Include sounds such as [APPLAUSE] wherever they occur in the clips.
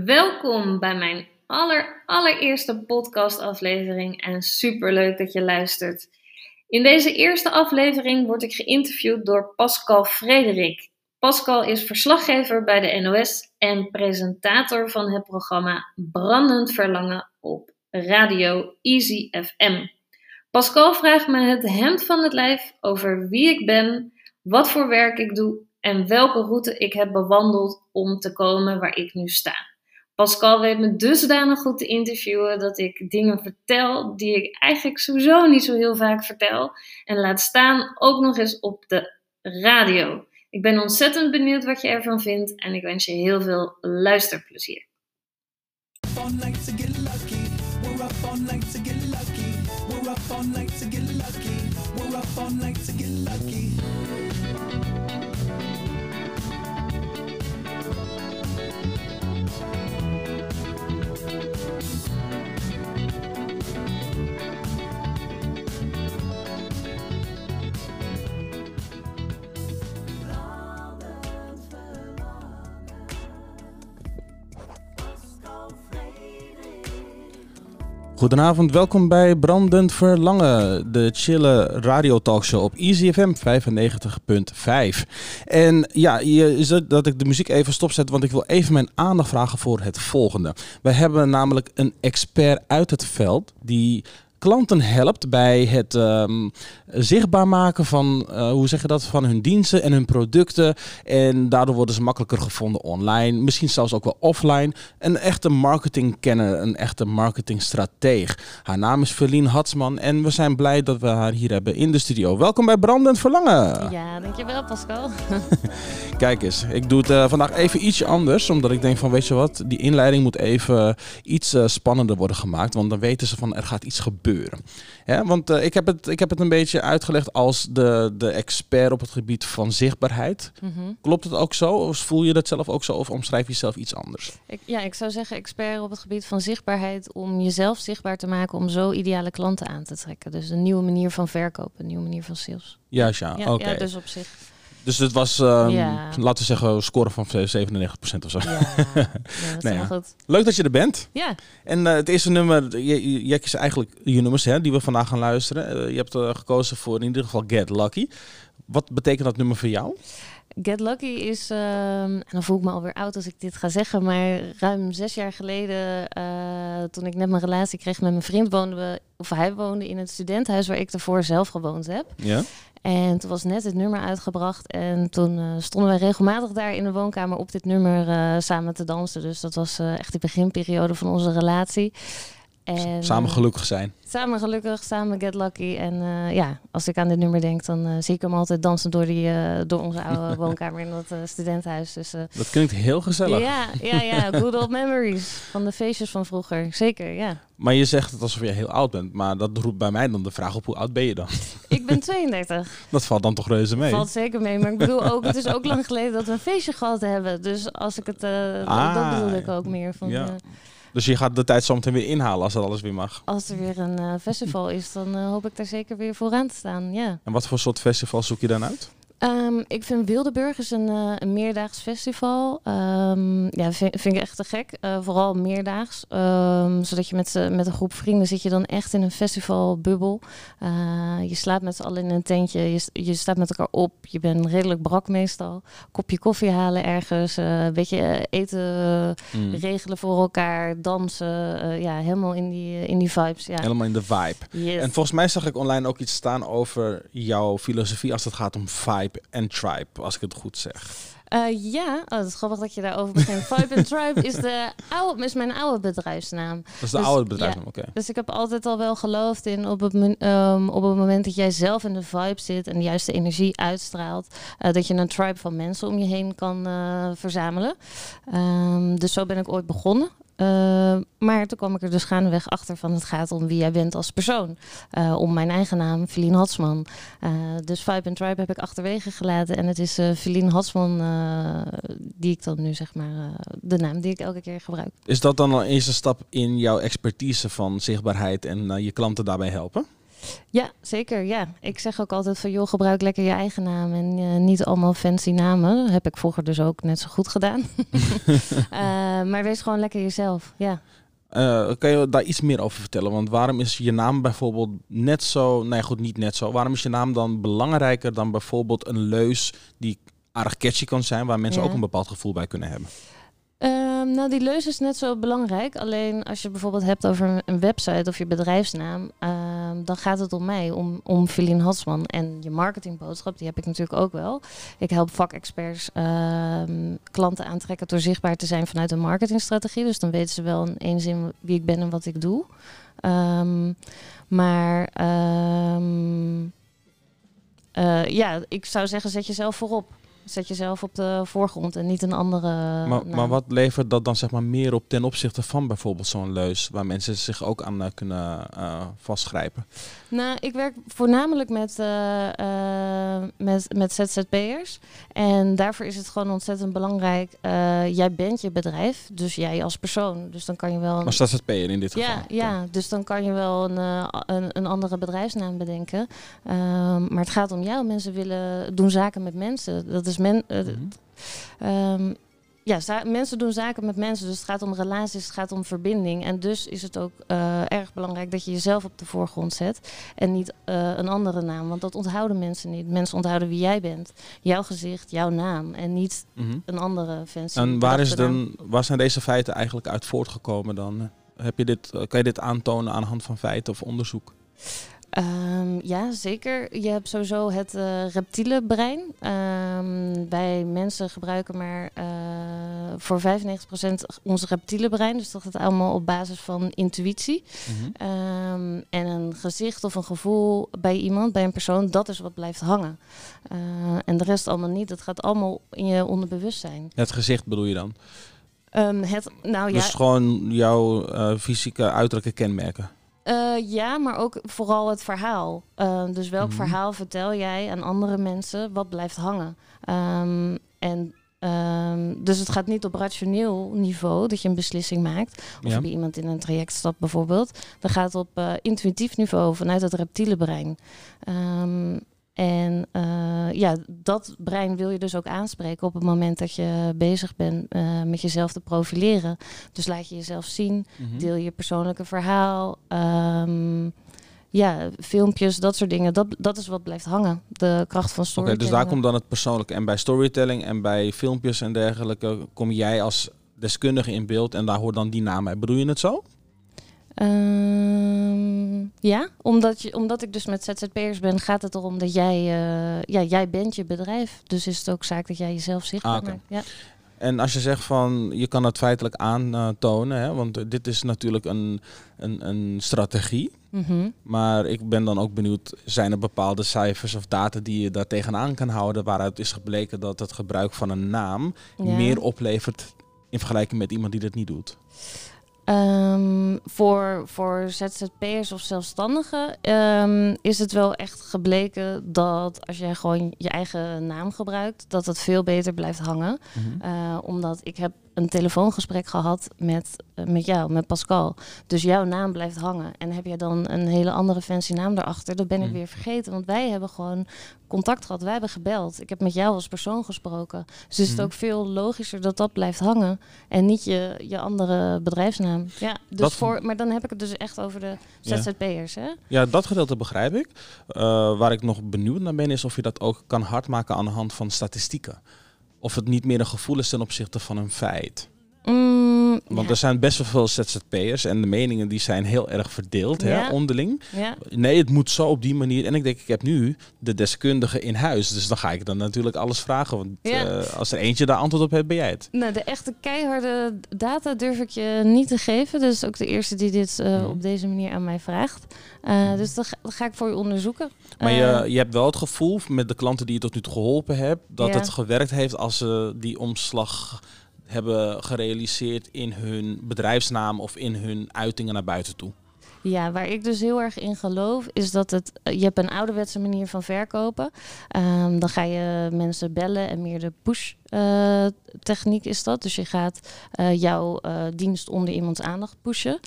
Welkom bij mijn aller, allereerste podcastaflevering en superleuk dat je luistert. In deze eerste aflevering word ik geïnterviewd door Pascal Frederik. Pascal is verslaggever bij de NOS en presentator van het programma Brandend Verlangen op Radio Easy FM. Pascal vraagt me het hemd van het lijf over wie ik ben, wat voor werk ik doe en welke route ik heb bewandeld om te komen waar ik nu sta. Pascal weet me dusdanig goed te interviewen dat ik dingen vertel die ik eigenlijk sowieso niet zo heel vaak vertel. En laat staan ook nog eens op de radio. Ik ben ontzettend benieuwd wat je ervan vindt en ik wens je heel veel luisterplezier. Goedenavond, welkom bij Brandend Verlangen, de chille radiotalkshow op Easy FM 95.5. En ja, je, dat ik de muziek even stopzet, want ik wil even mijn aandacht vragen voor het volgende. We hebben namelijk een expert uit het veld die klanten helpt bij het um, zichtbaar maken van, uh, hoe zeg je dat, van hun diensten en hun producten. En daardoor worden ze makkelijker gevonden online, misschien zelfs ook wel offline. Een echte marketingkenner, een echte marketingstrateeg. Haar naam is Verlien Hatsman en we zijn blij dat we haar hier hebben in de studio. Welkom bij Brandend Verlangen. Ja, dankjewel Pascal. [LAUGHS] Kijk eens, ik doe het uh, vandaag even ietsje anders, omdat ik denk van, weet je wat, die inleiding moet even iets uh, spannender worden gemaakt, want dan weten ze van, er gaat iets gebeuren. Ja, want uh, ik, heb het, ik heb het een beetje uitgelegd als de, de expert op het gebied van zichtbaarheid. Mm -hmm. Klopt het ook zo? Of voel je dat zelf ook zo? Of omschrijf je jezelf iets anders? Ik, ja, ik zou zeggen expert op het gebied van zichtbaarheid om jezelf zichtbaar te maken om zo ideale klanten aan te trekken. Dus een nieuwe manier van verkopen, een nieuwe manier van sales. Juist, ja. ja, Oké. ja dus op zich. Dus het was, um, ja. laten we zeggen, score van 97% of zo. Ja, ja [LAUGHS] dat goed. Leuk dat je er bent. Ja. En uh, het eerste nummer, je, je kiest eigenlijk je nummers hè, die we vandaag gaan luisteren. Uh, je hebt uh, gekozen voor in ieder geval Get Lucky. Wat betekent dat nummer voor jou? Get Lucky is, uh, en dan voel ik me alweer oud als ik dit ga zeggen, maar ruim zes jaar geleden, uh, toen ik net mijn relatie kreeg met mijn vriend, woonden we, of hij woonde in het studentenhuis waar ik daarvoor zelf gewoond heb. Ja. En toen was net het nummer uitgebracht en toen uh, stonden wij regelmatig daar in de woonkamer op dit nummer uh, samen te dansen. Dus dat was echt de beginperiode van onze relatie. En, samen gelukkig zijn. Samen gelukkig, samen get lucky. En uh, ja, als ik aan dit nummer denk, dan uh, zie ik hem altijd dansen door, die, uh, door onze oude [LAUGHS] woonkamer in dat studentenhuis. Dus, dat klinkt heel gezellig. Ja, ja, ja. [LAUGHS] Good old memories van de feestjes van vroeger. Zeker, ja. Maar je zegt het alsof je heel oud bent. Maar dat roept bij mij dan de vraag op, hoe oud ben je dan? [LAUGHS] Ik ben 32. Dat valt dan toch reuze mee? Valt zeker mee. Maar ik bedoel ook, het is ook lang geleden dat we een feestje gehad hebben. Dus als ik het, ah, dat bedoel ik ook meer. Van, ja. Dus je gaat de tijd zometeen weer inhalen als dat alles weer mag. Als er weer een uh, festival is, dan uh, hoop ik daar zeker weer vooraan te staan. Ja. En wat voor soort festival zoek je dan uit? Um, ik vind Wildeburg is een, uh, een meerdaags festival. Um, ja, vind, vind, ik echt te gek. Uh, vooral meerdaags. Um, zodat je met, met een groep vrienden zit je dan echt in een festivalbubbel. Uh, je slaapt met z'n allen in een tentje. Je, je staat met elkaar op. Je bent redelijk brak meestal. Kopje koffie halen ergens. een beetje eten mm. regelen voor elkaar. Dansen. ja, helemaal in die, in die vibes. Ja. Helemaal in de vibe. Yes. En volgens mij zag ik online ook iets staan over jouw filosofie als het gaat om vibe en Tribe, als ik het goed zeg. Uh, ja, oh, dat is grappig dat je daarover begint. Vibe and Tribe is, de oude, is mijn oude bedrijfsnaam. Dat is de dus, oude bedrijfsnaam, ja, oké. Okay. Dus ik heb altijd al wel geloofd in op het, um, op het moment dat jij zelf in de vibe zit en de juiste energie uitstraalt, uh, dat je een tribe van mensen om je heen kan uh, verzamelen. Um, dus zo ben ik ooit begonnen. Uh, maar toen kwam ik er dus gaandeweg achter van het gaat om wie jij bent als persoon. Uh, om mijn eigen naam, Feline Hatsman. Uh, dus Vibe and Tribe heb ik achterwege gelaten. En het is uh, Feline Hatsman die ik dan nu zeg maar, de naam die ik elke keer gebruik. Is dat dan al eerste stap in jouw expertise van zichtbaarheid en je klanten daarbij helpen? Ja, zeker. Ja. Ik zeg ook altijd van joh, gebruik lekker je eigen naam en uh, niet allemaal fancy namen. Heb ik vroeger dus ook net zo goed gedaan. uh, [LAUGHS] [LAUGHS] maar wees gewoon lekker jezelf. Ja. Uh, kan je daar iets meer over vertellen? Want waarom is je naam bijvoorbeeld net zo, nee goed, niet net zo. Waarom is je naam dan belangrijker dan bijvoorbeeld een leus die aardig catchy kan zijn, waar mensen ja. ook een bepaald gevoel bij kunnen hebben? Um, nou, die leus is net zo belangrijk. Alleen als je bijvoorbeeld hebt over een website of je bedrijfsnaam, um, dan gaat het om mij, om, om Feline Hatsman. En je marketingboodschap, die heb ik natuurlijk ook wel. Ik help vakexperts um, klanten aantrekken door zichtbaar te zijn vanuit een marketingstrategie. Dus dan weten ze wel in één zin wie ik ben en wat ik doe. maar uh, ja, ik zou zeggen, zet jezelf voorop. Zet jezelf op de voorgrond en niet een andere. Maar, maar wat levert dat dan zeg maar meer op ten opzichte van bijvoorbeeld zo'n leus, waar mensen zich ook aan uh, kunnen uh, vastgrijpen? Nou, ik werk voornamelijk met, uh, met, met ZZP'ers. En daarvoor is het gewoon ontzettend belangrijk. jij bent je bedrijf, dus jij als persoon. Dus dan kan je wel. Een... Als ZZP'er in dit geval. Ja, dus dan kan je wel een, een, een andere bedrijfsnaam bedenken. Um, maar het gaat om jou. Mensen willen doen zaken met mensen. Dat is men. Uh, mm -hmm. um, ja, mensen doen zaken met mensen. Dus het gaat om relaties, het gaat om verbinding. En dus is het ook uh, erg belangrijk dat je jezelf op de voorgrond zet. En niet uh, een andere naam. Want dat onthouden mensen niet. Mensen onthouden wie jij bent. Jouw gezicht, jouw naam. En niet -hmm. een andere fancy. En waar, is dan, waar zijn deze feiten eigenlijk uit voortgekomen dan? Heb je dit, kan je dit aantonen aan de hand van feiten of onderzoek? Um, ja, zeker. Je hebt sowieso het uh, reptiele brein. Um, wij mensen gebruiken maar uh, voor 95% ons reptiele brein. Dus dat gaat allemaal op basis van intuïtie. Mm -hmm. um, en een gezicht of een gevoel bij iemand, bij een persoon, dat is wat blijft hangen. Uh, en de rest allemaal niet. Dat gaat allemaal in je onderbewustzijn. Het gezicht bedoel je dan? het, nou, dus ja, gewoon jouw fysieke uiterlijke kenmerken? Uh, ja, maar ook vooral het verhaal. Uh, dus welk mm -hmm. verhaal vertel jij aan andere mensen? Wat blijft hangen? Um, en um, dus het gaat niet op rationeel niveau dat je een beslissing maakt. Of ja. je bij iemand in een traject stapt bijvoorbeeld. Dat gaat op uh, intuïtief niveau vanuit het reptiele brein. Um, en uh, ja, dat brein wil je dus ook aanspreken op het moment dat je bezig bent uh, met jezelf te profileren. Dus laat je jezelf zien, mm -hmm. deel je persoonlijke verhaal. Um, ja, filmpjes, dat soort dingen. Dat, dat is wat blijft hangen. De kracht van storytelling. Oké, okay, dus daar komt dan het persoonlijke. En bij storytelling en bij filmpjes en dergelijke kom jij als deskundige in beeld en daar hoort dan die naam bij. Bedoel je het zo? Um, ja, omdat, je, omdat ik dus met ZZP'ers ben, gaat het erom dat jij, uh, ja, jij bent je bedrijf. Dus is het ook zaak dat jij jezelf zichtbaar ah, okay. maakt. Ja. En als je zegt van je kan het feitelijk aantonen, hè, want dit is natuurlijk een, een, een strategie. Mm -hmm. Maar ik ben dan ook benieuwd, zijn er bepaalde cijfers of data die je daar tegenaan kan houden, waaruit is gebleken dat het gebruik van een naam ja. meer oplevert in vergelijking met iemand die dat niet doet? Um, voor, voor ZZP'ers of zelfstandigen um, is het wel echt gebleken dat als jij gewoon je eigen naam gebruikt, dat het veel beter blijft hangen. Mm -hmm. uh, omdat ik heb een telefoongesprek gehad met, uh, met jou, met Pascal. Dus jouw naam blijft hangen. En heb jij dan een hele andere fancy naam daarachter, dat ben ik mm. weer vergeten. Want wij hebben gewoon contact gehad, wij hebben gebeld. Ik heb met jou als persoon gesproken. Dus is het mm. ook veel logischer dat dat blijft hangen en niet je, je andere bedrijfsnaam. Ja, dus dat voor, maar dan heb ik het dus echt over de ZZP'ers. Ja. ja, dat gedeelte begrijp ik. Uh, waar ik nog benieuwd naar ben, is of je dat ook kan hardmaken aan de hand van statistieken of het niet meer een gevoel is ten opzichte van een feit. Mm, Want ja. er zijn best wel veel ZZP'ers en de meningen die zijn heel erg verdeeld, ja. hè, onderling. Ja. Nee, het moet zo op die manier. En ik denk, ik heb nu de deskundige in huis. Dus dan ga ik dan natuurlijk alles vragen. Want uh, als er eentje daar antwoord op heeft, ben jij het. Nou, de echte keiharde data durf ik je niet te geven. Dus ook de eerste die dit uh, mm. op deze manier aan mij vraagt. Uh, mm. Dus dat ga, dat ga, ik voor je onderzoeken. Maar je, je hebt wel het gevoel met de klanten die je tot nu toe geholpen hebt, dat het gewerkt heeft als ze die omslag hebben gerealiseerd in hun bedrijfsnaam of in hun uitingen naar buiten toe? Ja, waar ik dus heel erg in geloof, is dat het. Je hebt een ouderwetse manier van verkopen. Um, dan ga je mensen bellen en meer de push-techniek is dat. Dus je gaat uh, jouw uh, dienst onder iemands aandacht pushen.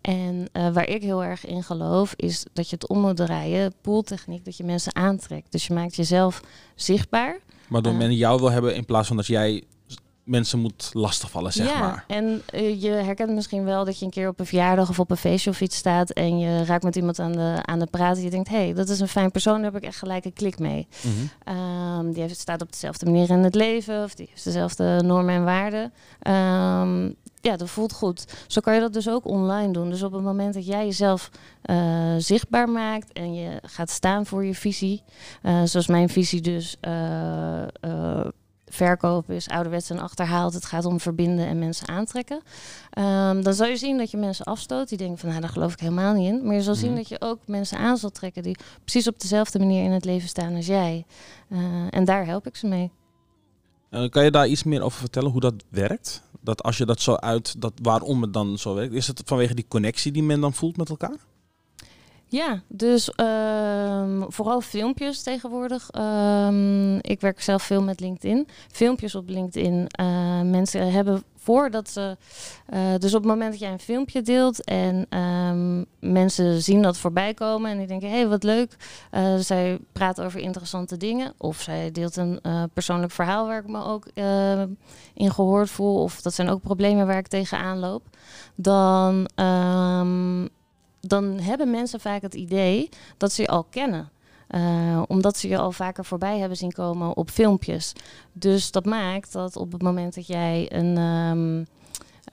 En waar ik heel erg in geloof, is dat je het om moet draaien, pooltechniek, dat je mensen aantrekt. Dus je maakt jezelf zichtbaar. Waardoor men jou wil hebben in plaats van dat jij mensen moet lastigvallen, zeg ja, maar. en uh, je herkent misschien wel dat je een keer op een verjaardag of op een feestje of iets staat en je raakt met iemand aan de, aan de praat en je denkt, hé, hey, dat is een fijn persoon, daar heb ik echt gelijk een klik mee. Mm -hmm. um, die heeft, staat op dezelfde manier in het leven of die heeft dezelfde normen en waarden. Um, ja, dat voelt goed. Zo kan je dat dus ook online doen. Dus op het moment dat jij jezelf uh, zichtbaar maakt en je gaat staan voor je visie, uh, zoals mijn visie dus uh, verkopen is ouderwets en achterhaald. Het gaat om verbinden en mensen aantrekken. Um, dan zal je zien dat je mensen afstoot die denken van nou daar geloof ik helemaal niet in. Maar je zal zien dat je ook mensen aan zal trekken die precies op dezelfde manier in het leven staan als jij. en daar help ik ze mee. kan je daar iets meer over vertellen hoe dat werkt? Dat als je dat zo uit, dat waarom het dan zo werkt, is het vanwege die connectie die men dan voelt met elkaar? Ja, dus um, vooral filmpjes tegenwoordig. Um, ik werk zelf veel met LinkedIn. Filmpjes op LinkedIn. Uh, mensen hebben voordat ze. Uh, dus op het moment dat jij een filmpje deelt en um, mensen zien dat voorbij komen en die denken: hé, hey, wat leuk. Uh, zij praat over interessante dingen. Of zij deelt een persoonlijk verhaal waar ik me ook in gehoord voel. Of dat zijn ook problemen waar ik tegenaan loop. Dan dan hebben mensen vaak het idee dat ze je al kennen. Uh, omdat ze je al vaker voorbij hebben zien komen op filmpjes. Dus dat maakt dat op het moment dat jij een, um,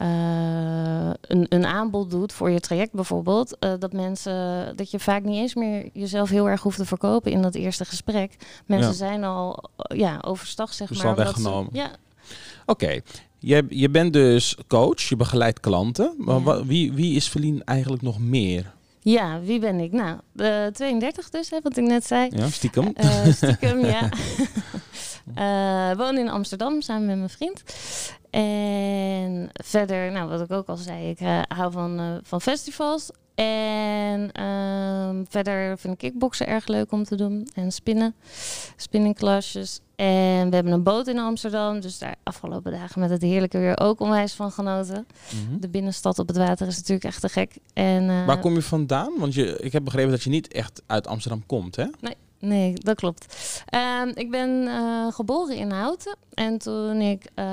uh, een, een, aanbod doet voor je traject bijvoorbeeld, uh, dat mensen dat je vaak niet eens meer jezelf heel erg hoeft te verkopen in dat eerste gesprek. Mensen ja. zijn al ja, overstag, zeg dus maar. al weggenomen. Ze, ja. Oké, okay. Je, je bent dus coach, je begeleidt klanten. Maar ja. wie, wie is Verlien eigenlijk nog meer? Ja, wie ben ik? Nou, uh, 32 dus, hè, wat ik net zei. Ja, stiekem. Uh, stiekem, ja. uh, [LAUGHS] [LAUGHS] woon in Amsterdam samen met mijn vriend. En verder, nou, wat ik ook al zei, ik uh, hou van, van festivals. En um, verder vind ik kickboksen erg leuk om te doen. En spinnen, spinningklasjes. En we hebben een boot in Amsterdam. Dus daar afgelopen dagen met het heerlijke weer ook onwijs van genoten. Mm -hmm. De binnenstad op het water is natuurlijk echt te gek. En, uh, Waar kom je vandaan? Want je, ik heb begrepen dat je niet echt uit Amsterdam komt, hè? Nee. Nee, dat klopt. Um, ik ben uh, geboren in Houten. En toen ik uh,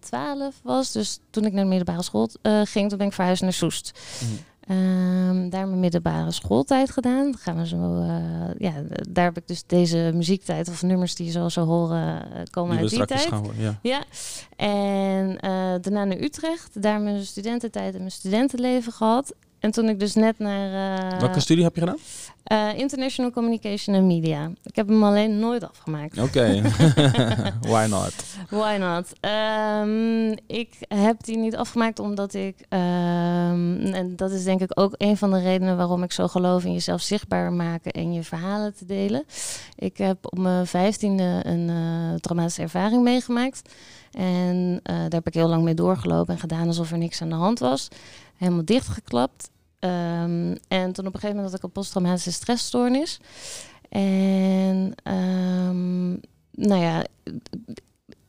12 was, dus toen ik naar de middelbare school uh, ging, toen ben ik verhuisd naar Soest. Mm. Um, daar mijn middelbare schooltijd gedaan. Dan gaan we zo, uh, ja, daar heb ik dus deze muziektijd of nummers die je zo, zo horen uh, komen die uit die tijd. Ja. ja. En uh, daarna naar Utrecht. Daar mijn studententijd en mijn studentenleven gehad. En toen ik dus net naar... Welke studie heb je gedaan? Uh, International Communication and Media. Ik heb hem alleen nooit afgemaakt. Oké, okay. [LAUGHS] [LAUGHS] why not? Why not? Um, ik heb die niet afgemaakt omdat ik, um, en dat is denk ik ook een van de redenen waarom ik zo geloof in jezelf zichtbaar maken en je verhalen te delen. Ik heb op mijn vijftiende een uh, traumatische ervaring meegemaakt. En daar heb ik heel lang mee doorgelopen en gedaan alsof er niks aan de hand was. Helemaal dichtgeklapt. Um, en toen op een gegeven moment had ik een posttraumatische stressstoornis. En um, nou ja,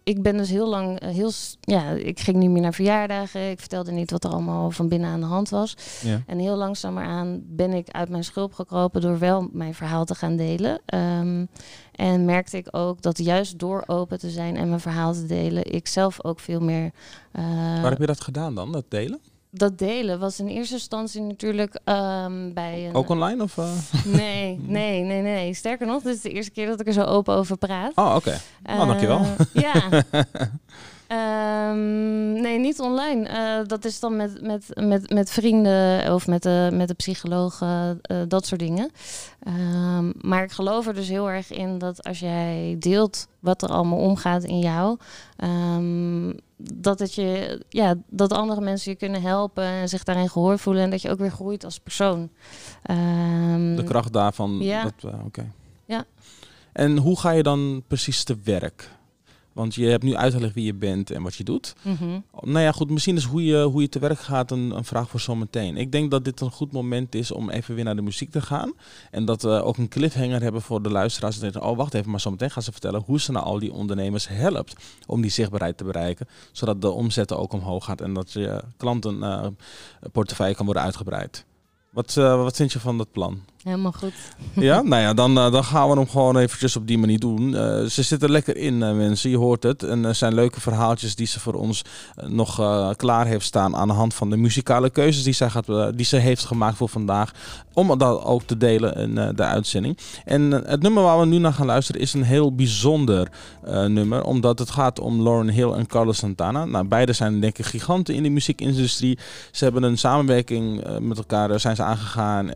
ik ben dus heel lang, heel, ja, ik ging niet meer naar verjaardagen. Ik vertelde niet wat er allemaal van binnen aan de hand was. Ja. En heel aan ben ik uit mijn schulp gekropen door wel mijn verhaal te gaan delen. Um, en merkte ik ook dat juist door open te zijn en mijn verhaal te delen, ik zelf ook veel meer. Uh, Waar heb je dat gedaan dan, dat delen? Dat delen was in eerste instantie natuurlijk um, bij een... Ook online of? Uh? Nee, [LAUGHS] nee, nee, nee. Sterker nog, dit is de eerste keer dat ik er zo open over praat. Oh, oké. Okay. Nou, uh, dankjewel. [LAUGHS] Ja. um, [LAUGHS] nee, niet online. Uh, dat is dan met, met, met, met vrienden of met de, met de psycholoog, dat soort dingen. Um, maar ik geloof er dus heel erg in dat als jij deelt wat er allemaal omgaat in jou dat, het je, ja, dat andere mensen je kunnen helpen en zich daarin gehoord voelen en dat je ook weer groeit als persoon. Um, de kracht daarvan. Ja. Dat, uh, Oké. Ja. En hoe ga je dan precies te werk? Want je hebt nu uitgelegd wie je bent en wat je doet. Mhm. Nou ja, goed, misschien is hoe je, hoe je te werk gaat een, een vraag voor zometeen. Ik denk dat dit een goed moment is om even weer naar de muziek te gaan. En dat we ook een cliffhanger hebben voor de luisteraars. Die denken, oh wacht even, maar zometeen gaan ze vertellen hoe ze nou al die ondernemers helpt om die zichtbaarheid te bereiken. Zodat de omzetten ook omhoog gaat en dat je klantenportefeuille kan worden uitgebreid. Wat, eh, wat vind je van dat plan? Helemaal goed. Ja, [LAUGHS] nou ja, dan, eh, dan gaan we hem gewoon eventjes op die manier doen. Eh, ze zitten lekker in, eh, mensen. Je hoort het. En er zijn leuke verhaaltjes die ze voor ons nog klaar heeft staan aan de hand van de muzikale keuzes die, zij gaat, die ze heeft gemaakt voor vandaag. Om dat ook te delen in de uitzending. En het nummer waar we nu naar gaan luisteren is een heel bijzonder nummer. Omdat het gaat om Lauren Hill en Carlos Santana. Nou, beide zijn denk ik giganten in de muziekindustrie. Ze hebben een samenwerking met elkaar, daar zijn ze aangegaan.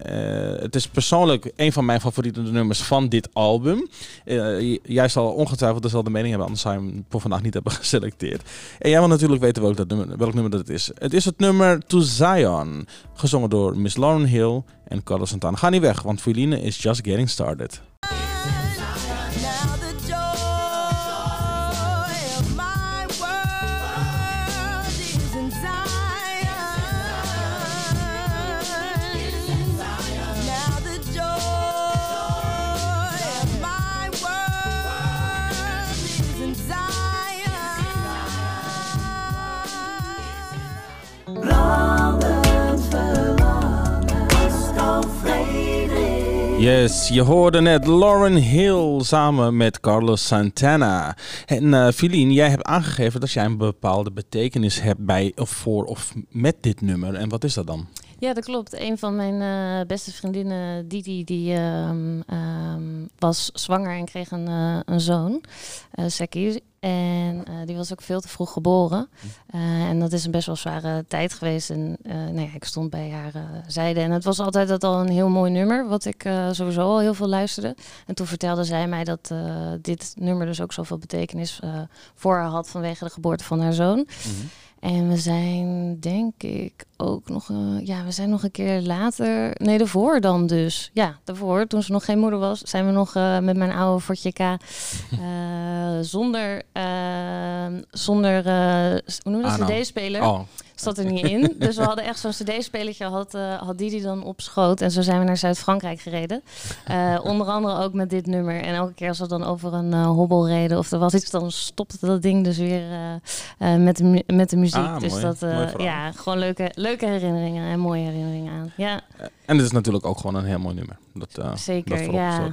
Het is persoonlijk een van mijn favoriete nummers van dit album. Eh, jij zal ongetwijfeld dezelfde mening hebben, anders zou je hem voor vandaag niet hebben [LAUGHS] geselecteerd. En jij wil natuurlijk weten welk, dat nummer, welk nummer dat is. Het is het nummer To Zion, gezongen door Miss Lauren Hill en Carlos Santana. Ga niet weg, want Feline is just getting started. Yes, je hoorde net Lauren Hill samen met Carlos Santana. En Feline, jij hebt aangegeven dat jij een bepaalde betekenis hebt bij of voor of met dit nummer. En wat is dat dan? Ja, dat klopt. Een van mijn eh, beste vriendinnen, Didi, die ehm, ehm, was zwanger en kreeg een, eh, een zoon, eh Seki. En die was ook veel te vroeg geboren. Eh, en dat is een best wel zware tijd geweest. En nou ja, ik stond bij haar zijde. En het was altijd dat al een heel mooi nummer, wat ik sowieso al heel veel luisterde. En toen vertelde zij mij dat dit nummer dus ook zoveel betekenis voor haar had vanwege de geboorte van haar zoon. En we zijn, denk ik, ook nog, eh, ja, we zijn nog een keer later, nee, daarvoor dan dus. Ja, daarvoor, toen ze nog geen moeder was, zijn we nog eh, met mijn oude Fortje K eh, [LAUGHS] zonder, eh, zonder uh, hoe noem je dat, Aanhang. cd-speler. Oh, Zat er niet in. Dus we hadden echt zo'n cd-spelertje, had, uh, had Didi dan op schoot. En zo zijn we naar Zuid-Frankrijk gereden. Uh, onder andere ook met dit nummer. En elke keer als we dan over een uh, hobbel reden of er was iets, dan stopte dat ding dus weer met, de met de muziek. Ah, dus mooi. dat, ja, gewoon leuke, leuke herinneringen en mooie herinneringen aan. Ja, en het is natuurlijk ook gewoon een heel mooi nummer. Dat, Zeker, dat ja.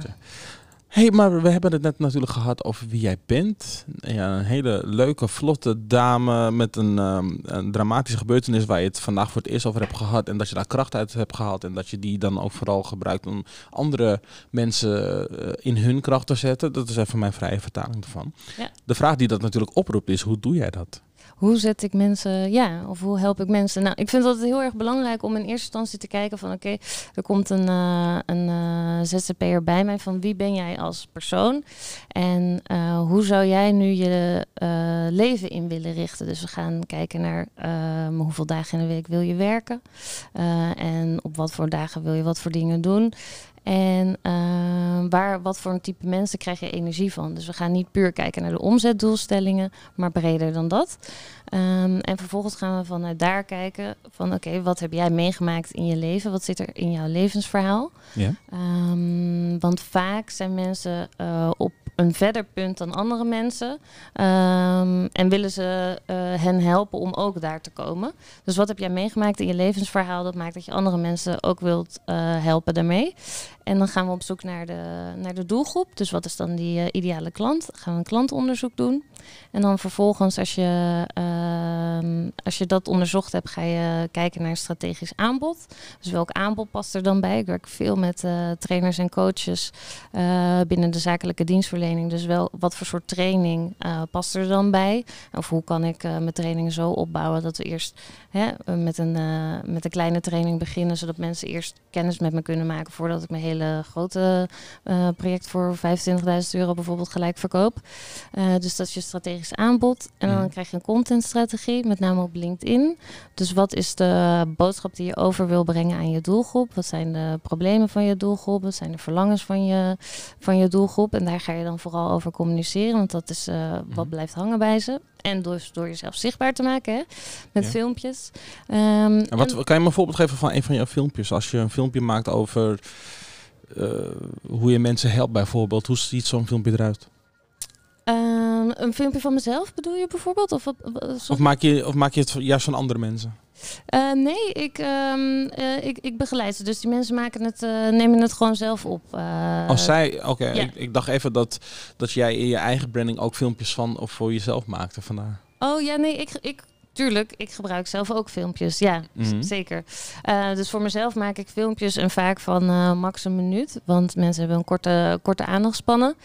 Hey, maar we hebben het net natuurlijk gehad over wie jij bent. Ja, een hele leuke, vlotte dame met een, um, een dramatische gebeurtenis waar je het vandaag voor het eerst over hebt gehad. En dat je daar kracht uit hebt gehaald. En dat je die dan ook vooral gebruikt om andere mensen uh, in hun kracht te zetten. Dat is even mijn vrije vertaling ervan. Ja. De vraag die dat natuurlijk oproept is, hoe doe jij dat? Hoe zet ik mensen, ja, of hoe help ik mensen? Nou, ik vind dat heel erg belangrijk om in eerste instantie te kijken van, oké, er komt een, uh, een uh, ZZP'er bij mij van wie ben jij als persoon en uh, hoe zou jij nu je leven in willen richten? Dus we gaan kijken naar hoeveel dagen in de week wil je werken en op wat voor dagen wil je wat voor dingen doen. En uh, waar, wat voor een type mensen krijg je energie van? Dus we gaan niet puur kijken naar de omzetdoelstellingen, maar breder dan dat. Um, en vervolgens gaan we vanuit daar kijken van oké, okay, wat heb jij meegemaakt in je leven? Wat zit er in jouw levensverhaal? Ja. Um, want vaak zijn mensen uh, op een verder punt dan andere mensen. Um, en willen ze uh, hen helpen om ook daar te komen. Dus wat heb jij meegemaakt in je levensverhaal? Dat maakt dat je andere mensen ook wilt uh, helpen daarmee. En dan gaan we op zoek naar de, naar de doelgroep. Dus wat is dan die uh, ideale klant? Dan gaan we een klantonderzoek doen. En dan vervolgens, als je, uh, als je dat onderzocht hebt, ga je kijken naar een strategisch aanbod. Dus welk aanbod past er dan bij? Ik werk veel met uh, trainers en coaches uh, binnen de zakelijke dienstverlening. Dus wel, wat voor soort training past er dan bij? Of hoe kan ik mijn trainingen zo opbouwen dat we eerst hè, met, een, met een kleine training beginnen, zodat mensen eerst kennis met me kunnen maken voordat ik mijn hele hele grote eh, project voor 25.000 euro bijvoorbeeld gelijk verkoop. Eh, dus dat is je strategisch aanbod. En dan Mhm. krijg je een contentstrategie, met name op LinkedIn. Dus wat is de boodschap die je over wil brengen aan je doelgroep? Wat zijn de problemen van je doelgroep? Wat zijn de verlangens van je, van je doelgroep? En daar ga je dan vooral over communiceren, want dat is eh, wat Mhm. blijft hangen bij ze. En dus door jezelf zichtbaar te maken hè? met Ja. filmpjes. Ehm, En wat, kan je me een voorbeeld geven van een van jouw filmpjes? Als je een filmpje maakt over hoe je mensen helpt bijvoorbeeld. Hoe ziet zo'n filmpje eruit? Ehm, een filmpje van mezelf bedoel je bijvoorbeeld? Of, sorry? Of maak, je, of maak je het juist van andere mensen? Eh, nee, ik, ehm, eh, ik, ik begeleid ze. Dus die mensen maken het, eh, nemen het gewoon zelf op. Eh, Als zij, oké, ja. ik, ik dacht even dat, dat jij in je eigen branding ook filmpjes van of voor jezelf maakte vandaar. Oh ja, nee, ik, ik, tuurlijk, ik gebruik zelf ook filmpjes. Ja, Mhm. zeker. Eh, dus voor mezelf maak ik filmpjes en vaak van eh, max een minuut. Want mensen hebben een korte, korte aandachtspannen.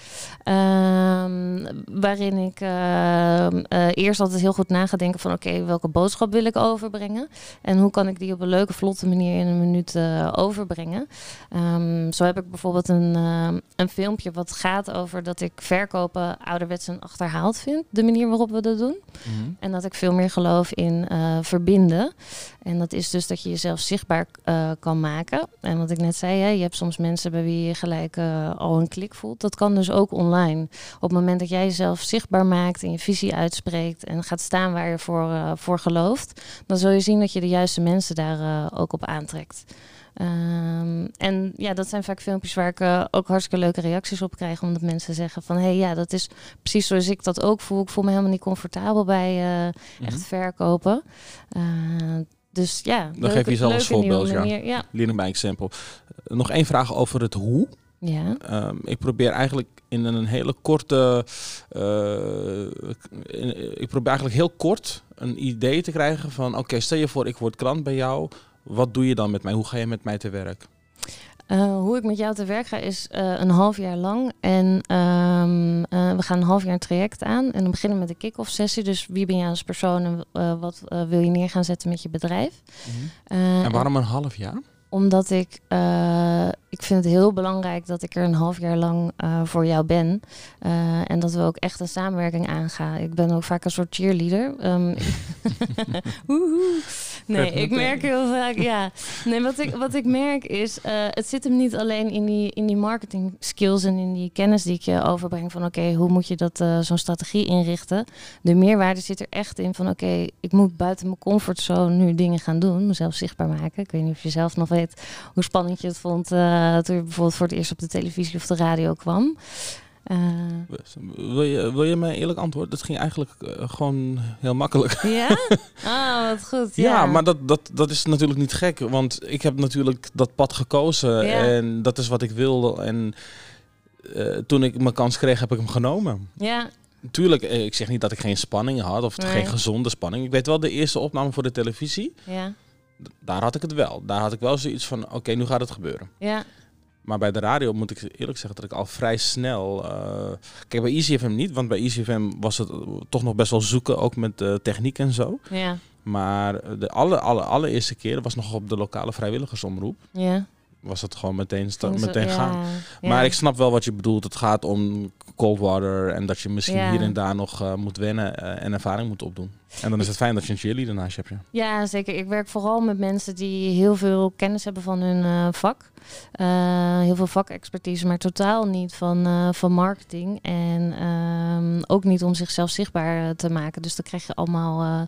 Ehm, waarin ik ehm, eh, eerst altijd heel goed na ga denken van... oké, welke boodschap wil ik overbrengen? En hoe kan ik die op een leuke, vlotte manier in een minuut overbrengen? Ehm, zo heb ik bijvoorbeeld een, een filmpje wat gaat over dat ik verkopen ouderwets en achterhaald vind. De manier waarop we dat doen. En dat ik veel meer geloof in eh, verbinden. En dat is dus dat je jezelf zichtbaar eh, kan maken. En wat ik net zei, hè, je hebt soms mensen bij wie je gelijk eh, al een klik voelt. Dat kan dus ook online. Op het moment dat jij jezelf zichtbaar maakt en je visie uitspreekt en gaat staan waar je voor, voor gelooft, dan zul je zien dat je de juiste mensen daar ook op aantrekt. Ehm, en ja, dat zijn vaak filmpjes waar ik eh, ook hartstikke leuke reacties op krijg. Omdat mensen zeggen van, hé hey, ja, dat is precies zoals ik dat ook voel. Ik voel me helemaal niet comfortabel bij eh, Mhm. echt verkopen. Eh, dus ja, Dan geef je jezelf als voorbeeld, ja. manier. Ja. Leer bij example. Uh, nog één vraag over het hoe. Ja. Um, ik probeer eigenlijk in een hele korte. Uh, in, ik probeer eigenlijk heel kort een idee te krijgen van: oké, okay, stel je voor, ik word klant bij jou. Wat doe je dan met mij? Hoe ga je met mij te werk? Uh, hoe ik met jou te werk ga is uh, een half jaar lang. En um, uh, we gaan een half jaar een traject aan. En dan beginnen we met de kick-off sessie. Dus wie ben jij als persoon en wat wil je neer gaan zetten met je bedrijf? -hmm. en waarom een half jaar? Omdat ik, ik vind het heel belangrijk dat ik er een half jaar lang voor jou ben. En dat we ook echt een samenwerking aangaan. Ik ben ook vaak een soort cheerleader. [LAUGHS] [LAUGHS] Um, nee, ik merk heel vaak, ja. Nee, wat ik, wat ik merk is, uh, het zit hem niet alleen in die, in die marketing skills en in die kennis die ik je overbreng. Van oké, okay, hoe moet je dat uh, zo'n strategie inrichten? De meerwaarde zit er echt in van oké, okay, ik moet buiten mijn comfortzone nu dingen gaan doen. Mezelf zichtbaar maken. Ik weet niet of je zelf nog weet hoe spannend je het vond uh, toen je bijvoorbeeld voor het eerst op de televisie of de radio kwam. Uh, wil, je, wil je mij eerlijk antwoorden? Dat ging eigenlijk uh, gewoon heel makkelijk. Ja? [LAUGHS] Ah, wat goed. Ja, ja, maar dat, dat, dat is natuurlijk niet gek. Want ik heb natuurlijk dat pad gekozen. Ja. En dat is wat ik wilde. En uh, toen ik mijn kans kreeg, heb ik hem genomen. Ja. Tuurlijk, eh, ik zeg niet dat ik geen spanning had. Of Nee. geen gezonde spanning. Ik weet wel, de eerste opname voor de televisie. Ja. Daar had ik het wel. Daar had ik wel zoiets van, oké, okay, nu gaat het gebeuren. Ja. Maar bij de radio moet ik eerlijk zeggen dat ik al vrij snel... Uh, kijk, bij EasyFM niet, want bij EasyFM was het toch nog best wel zoeken, ook met uh, techniek en zo. Ja. Maar de alle, alle, allereerste keer was nog op de lokale vrijwilligersomroep. Ja. Was het gewoon meteen, sta, meteen ja, gaan. ja. Maar ik snap wel wat je bedoelt. Het gaat om cold water en dat je misschien hier en daar nog uh, moet wennen en ervaring moet opdoen. En dan is het fijn dat je een cheerleader naast je hebt. Ja. Ja, zeker. Ik werk vooral met mensen die heel veel kennis hebben van hun eh, vak. Eh, heel veel vakexpertise, maar totaal niet van, eh, van marketing. En ehm, ook niet om zichzelf zichtbaar te maken. Dus dan krijg je allemaal,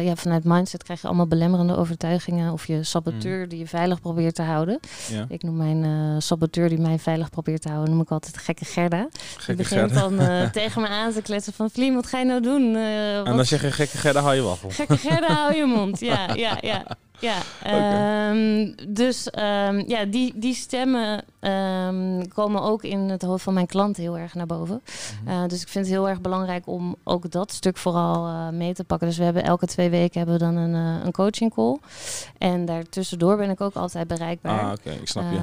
ja, vanuit mindset krijg je allemaal belemmerende overtuigingen. Of je saboteur die je veilig probeert te houden. Ja. Ik noem mijn saboteur die mij veilig probeert te houden, noem ik altijd gekke Gerda. Die begint Gerda. dan [LAUGHS] tegen me aan te kletsen van Vlien, wat ga je nou doen? En dan zeg je gekke Gerda, hou je waffel. Gekke Gerda, hou je mond. Ja, ja, ja. [LAUGHS] Ja, ehm, dus ehm, ja, die, die stemmen ehm, komen ook in het hoofd van mijn klant heel erg naar boven. Mhm. Uh, dus ik vind het heel erg belangrijk om ook dat stuk vooral uh, mee te pakken. Dus we hebben elke twee weken hebben we dan een, uh, een coaching call. En daartussendoor ben ik ook altijd bereikbaar. Ah, oké, ik snap je.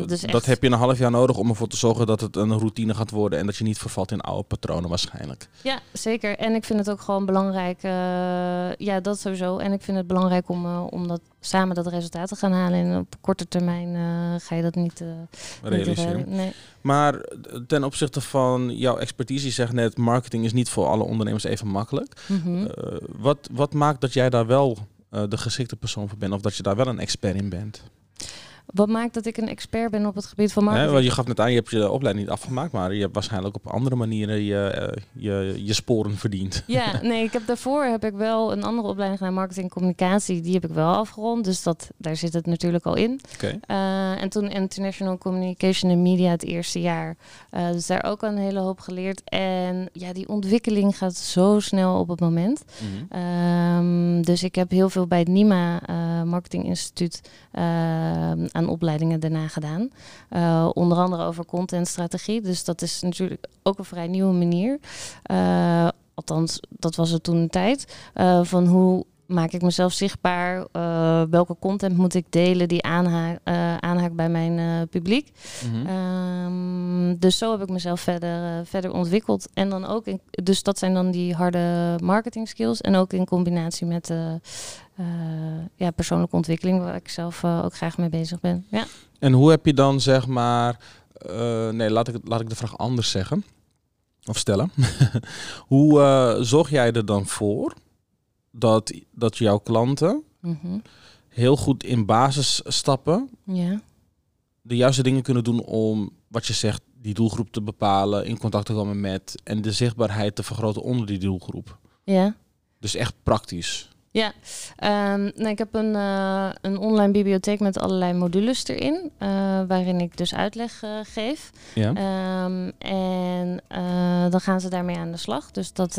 Je- dus dat echt- heb je een half jaar nodig om ervoor te zorgen dat het een routine gaat worden en dat je niet vervalt in oude patronen waarschijnlijk. Ja, zeker. En ik vind het ook gewoon belangrijk. eh, ja, dat sowieso. En ik vind het belangrijk om, eh, om om dat, samen dat resultaat te gaan halen. En op korte termijn eh, ga je dat niet, eh, Realiseren. Nee. Maar ten opzichte van jouw expertise, je zegt net, marketing is niet voor alle ondernemers even makkelijk. Mhm. Eh, wat, wat maakt dat jij daar wel de geschikte persoon voor bent? Of dat je daar wel een expert in bent? Wat maakt dat ik een expert ben op het gebied van marketing? want je gaf net aan, je hebt je opleiding niet afgemaakt, maar je hebt waarschijnlijk op andere manieren je, eh, je, je sporen verdiend. Ja, [LAUGHS] nee, ik heb daarvoor heb ik wel een andere opleiding gedaan, marketing en communicatie. Die heb ik wel afgerond, dus dat, daar zit het natuurlijk al in. Oké. Eh, en toen International Communication and Media het eerste jaar. Eh, dus daar ook een hele hoop geleerd. En ja, die ontwikkeling gaat zo snel op het moment. Mhm. Ehm, dus ik heb heel veel bij het NIMA Marketing Instituut ehm, aan opleidingen daarna gedaan. Eh, onder andere over contentstrategie. Dus dat is natuurlijk ook een vrij nieuwe manier. Eh, althans, dat was het toen een tijd. Eh, van hoe maak ik mezelf zichtbaar? Welke content moet ik delen die aanha aanhaakt bij mijn publiek? Mhm. Ehm, dus zo heb ik mezelf verder, verder ontwikkeld. En dan ook, in, dus dat zijn dan die harde marketing skills. En ook in combinatie met ja, persoonlijke ontwikkeling, waar ik zelf eh, ook graag mee bezig ben. Ja. En hoe heb je dan zeg maar, eh, nee, laat ik, laat ik de vraag anders zeggen of stellen. [LAUGHS] hoe eh, zorg jij er dan voor dat, dat jouw klanten Mhm. heel goed in basisstappen ja. de juiste dingen kunnen doen om wat je zegt, die doelgroep te bepalen, in contact te komen met en de zichtbaarheid te vergroten onder die doelgroep. Ja. Dus echt praktisch. Ja, Ehm, nee, ik heb een, eh, een online bibliotheek met allerlei modules erin, eh, waarin ik dus uitleg eh, geef. Ja. Ehm, en dan gaan ze daarmee aan de slag. Dus dat,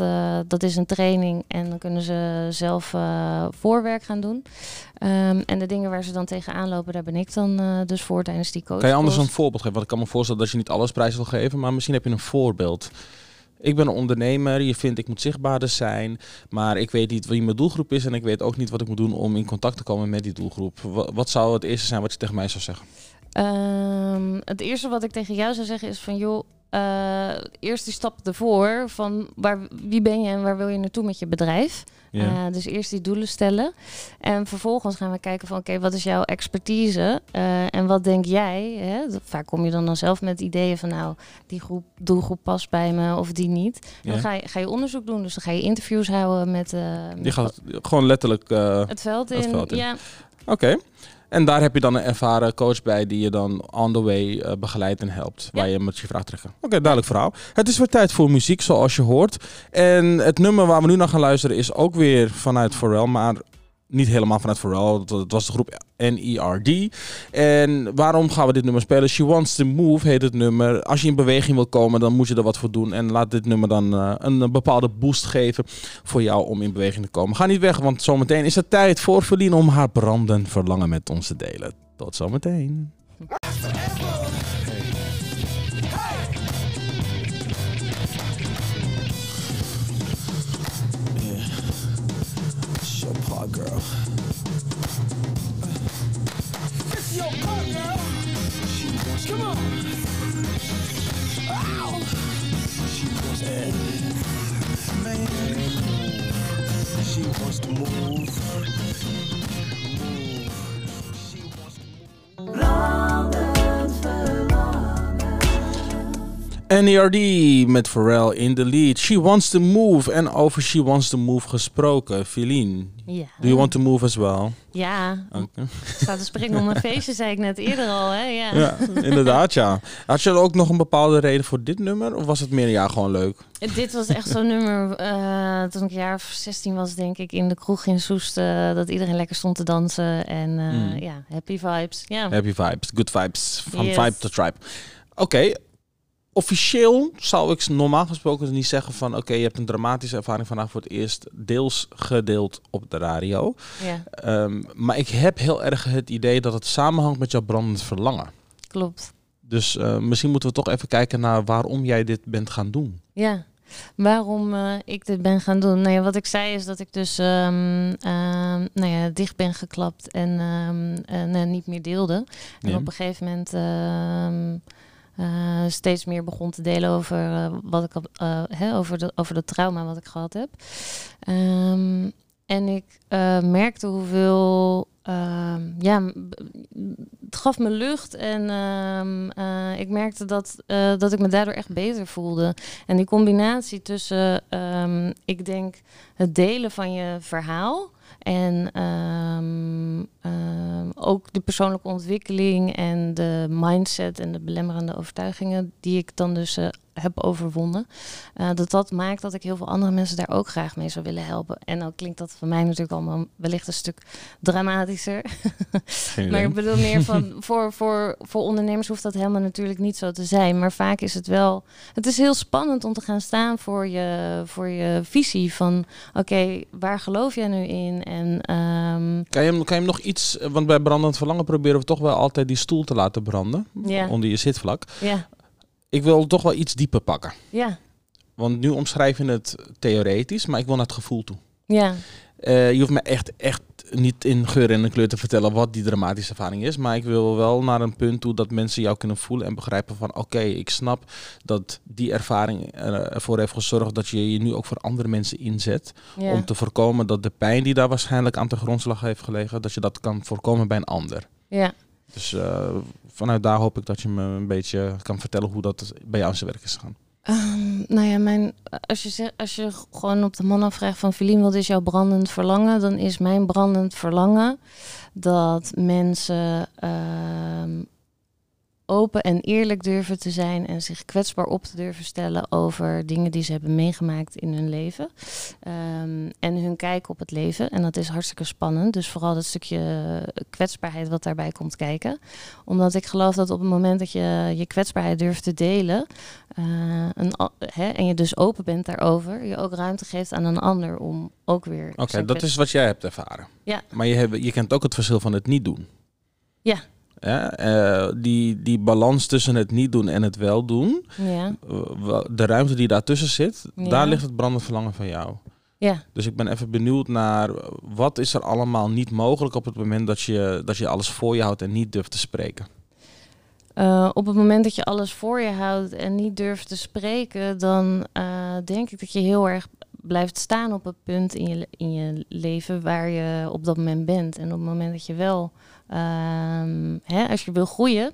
dat is een training en dan kunnen ze zelf voorwerk gaan doen. Ehm, en de dingen waar ze dan tegenaan lopen, daar ben ik dan dus voor tijdens die coach. Kan je anders een voorbeeld geven? Want ik kan me voorstellen dat je niet alles prijs wil geven, maar misschien heb je een voorbeeld. Ik ben een ondernemer, je vindt ik moet zichtbaarder zijn, maar ik weet niet wie mijn doelgroep is en ik weet ook niet wat ik moet doen om in contact te komen met die doelgroep. Wa- Wat zou het eerste zijn wat je tegen mij zou zeggen? Ehm, het eerste wat ik tegen jou zou zeggen is van joh, eh, eerst die stap ervoor van waar, wie ben je en waar wil je naartoe met je bedrijf. Eh, dus eerst die doelen stellen. En vervolgens gaan we kijken van oké, wat is jouw expertise Eh, en wat denk jij? Hè? Vaak kom je dan, dan zelf met ideeën van nou, die groep, doelgroep past bij me of die niet. Dan ga je, ga je onderzoek doen, dus dan ga je interviews houden met, Je gaat gewoon letterlijk. het veld in. het veld in. Ja, Oké. En daar heb je dan een ervaren coach bij die je dan on the way eh, begeleidt en helpt. Waar je met je vraag trekken. Oké, duidelijk verhaal. Het is weer tijd voor muziek, zoals je hoort. En het nummer waar we nu naar gaan luisteren is ook weer vanuit Pharrell, maar niet helemaal vanuit Pharrell. Het- was de groep NERD. En waarom gaan we dit nummer spelen? She Wants to Move heet het nummer. Als je in beweging wil komen, dan moet je er wat voor doen. En laat dit nummer dan eh, een bepaalde boost geven voor jou om in beweging te komen. Ga niet weg, want zometeen is het tijd voor Verlien om haar brandend verlangen met ons te delen. Tot zometeen. Part, girl. It's your part, girl. Come on. Ow. She wants. Man. She wants to move. NERD met Pharrell in the lead. She wants to move. En over She wants to move gesproken. Filien, ja. do you want to move as well? Ja, Oké. ik sta te springen om een feestje, zei ik net eerder al. Hè? Ja. Ja, inderdaad ja. Had je ook nog een bepaalde reden voor dit nummer? Of was het meer ja, gewoon leuk? Dit was echt zo'n nummer eh, toen ik een jaar of 16 was, denk ik, in de kroeg in Soest. eh, dat iedereen lekker stond te dansen. En eh, Mm. ja, happy vibes. Ja. Happy vibes, good vibes. Van Yes. vibe to tribe. Oké, officieel zou ik normaal gesproken niet zeggen van... oké, je hebt een dramatische ervaring vandaag voor het eerst deels gedeeld op de radio. ja, Ehm, maar ik heb heel erg het idee dat het samenhangt met jouw brandend verlangen. klopt. Dus eh, misschien moeten we toch even kijken naar waarom jij dit bent gaan doen. Ja. Waarom eh, ik dit ben gaan doen? Nou ja, wat ik zei is dat ik dus ehm, ehm, nou ja, dicht ben geklapt en, en eh, niet meer deelde. En Ja. op een gegeven moment eh, steeds meer begon te delen over, eh, wat ik, hè, over, de, over de trauma wat ik gehad heb. Ehm, en ik eh, merkte hoeveel. ehm, ja, het gaf me lucht en ehm, eh, ik merkte dat, eh, dat ik me daardoor echt beter voelde. En die combinatie tussen, ehm, ik denk, het delen van je verhaal en ook de persoonlijke ontwikkeling en de mindset en de belemmerende overtuigingen die ik dan dus heb overwonnen. eh, dat dat maakt dat ik heel veel andere mensen daar ook graag mee zou willen helpen. En dan klinkt dat voor mij natuurlijk allemaal wellicht een stuk dramatischer. [LAUGHS] Maar ik bedoel meer van [LAUGHS] voor, voor, voor ondernemers hoeft dat helemaal natuurlijk niet zo te zijn. Maar vaak is het wel. Het is heel spannend om te gaan staan voor je, voor je visie van oké, waar geloof jij nu in? En ehm, Kan je, hem, kan je hem nog iets, want bij brandend verlangen proberen we toch wel altijd die stoel te laten branden. Ja. Onder je zitvlak. ja, Ik wil toch wel iets dieper pakken. ja, Want nu omschrijf je het theoretisch, maar ik wil naar het gevoel toe. ja, Eh, je hoeft me echt, echt niet in geur en in kleur te vertellen wat die dramatische ervaring is. Maar ik wil wel naar een punt toe dat mensen jou kunnen voelen en begrijpen van oké, ik snap dat die ervaring er- ervoor heeft gezorgd dat je je nu ook voor andere mensen inzet. ja. Om te voorkomen dat de pijn die daar waarschijnlijk aan de grondslag heeft gelegen, dat je dat kan voorkomen bij een ander. ja. Dus eh, vanuit daar hoop ik dat je me een beetje kan vertellen hoe dat bij jou in zijn werk is gegaan. Ehm, nou ja, mijn, als, je als je gewoon op de man afvraagt van Feline, wat is jouw brandend verlangen? Dan is mijn brandend verlangen dat mensen ehm, open en eerlijk durven te zijn en zich kwetsbaar op te durven stellen over dingen die ze hebben meegemaakt in hun leven. Ehm, en hun kijk op het leven. En dat is hartstikke spannend. Dus vooral dat stukje kwetsbaarheid wat daarbij komt kijken. Omdat ik geloof dat op het moment dat je je kwetsbaarheid durft te delen, eh, een, en je dus open bent daarover, je ook ruimte geeft aan een ander om ook weer. Oké, dat is wat jij hebt ervaren. Ja. Maar je, hebt, je kent ook het verschil van het niet doen. Ja. Ja, eh, die, die balans tussen het niet doen en het wel doen, Ja, eh, de ruimte die daartussen zit, Ja. daar ligt het brandend verlangen van jou. ja, Dus ik ben even benieuwd naar wat is er allemaal niet mogelijk op het moment dat je, dat je alles voor je houdt en niet durft te spreken. Eh, op het moment dat je alles voor je houdt en niet durft te spreken, dan denk ik dat je heel erg blijft staan op het punt in je, in je leven waar je op dat moment bent. En op het moment dat je wel, ehm, hè, als je wil groeien,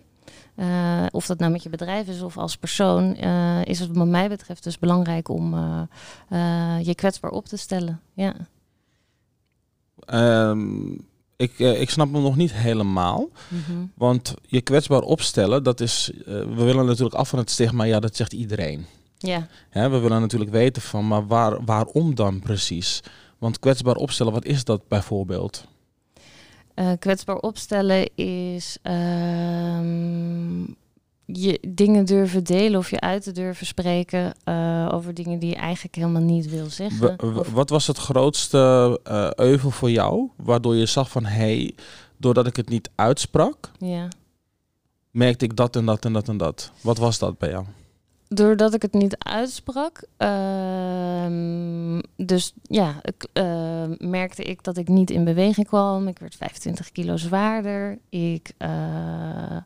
eh, of dat nou met je bedrijf is of als persoon, eh, is het wat mij betreft dus belangrijk om eh, je kwetsbaar op te stellen. Ja. Ehm, ik, ik snap hem nog niet helemaal. Mhm. Want je kwetsbaar opstellen, dat is. we willen natuurlijk af van het stigma, ja, dat zegt iedereen. Ja. Hè, we willen natuurlijk weten van, maar waar, waarom dan precies? Want kwetsbaar opstellen, wat is dat bijvoorbeeld? Eh, kwetsbaar opstellen is ehm, je dingen durven delen of je uit te durven spreken eh, over dingen die je eigenlijk helemaal niet wil zeggen. W- wat was het grootste eh, euvel voor jou, waardoor je zag van, hé, hey, doordat ik het niet uitsprak, ja. merkte ik dat en dat en dat en dat. Wat was dat bij jou? Doordat ik het niet uitsprak, ehm, dus ja, ik, eh, merkte ik dat ik niet in beweging kwam. Ik werd 25 kilo zwaarder. Ik, eh,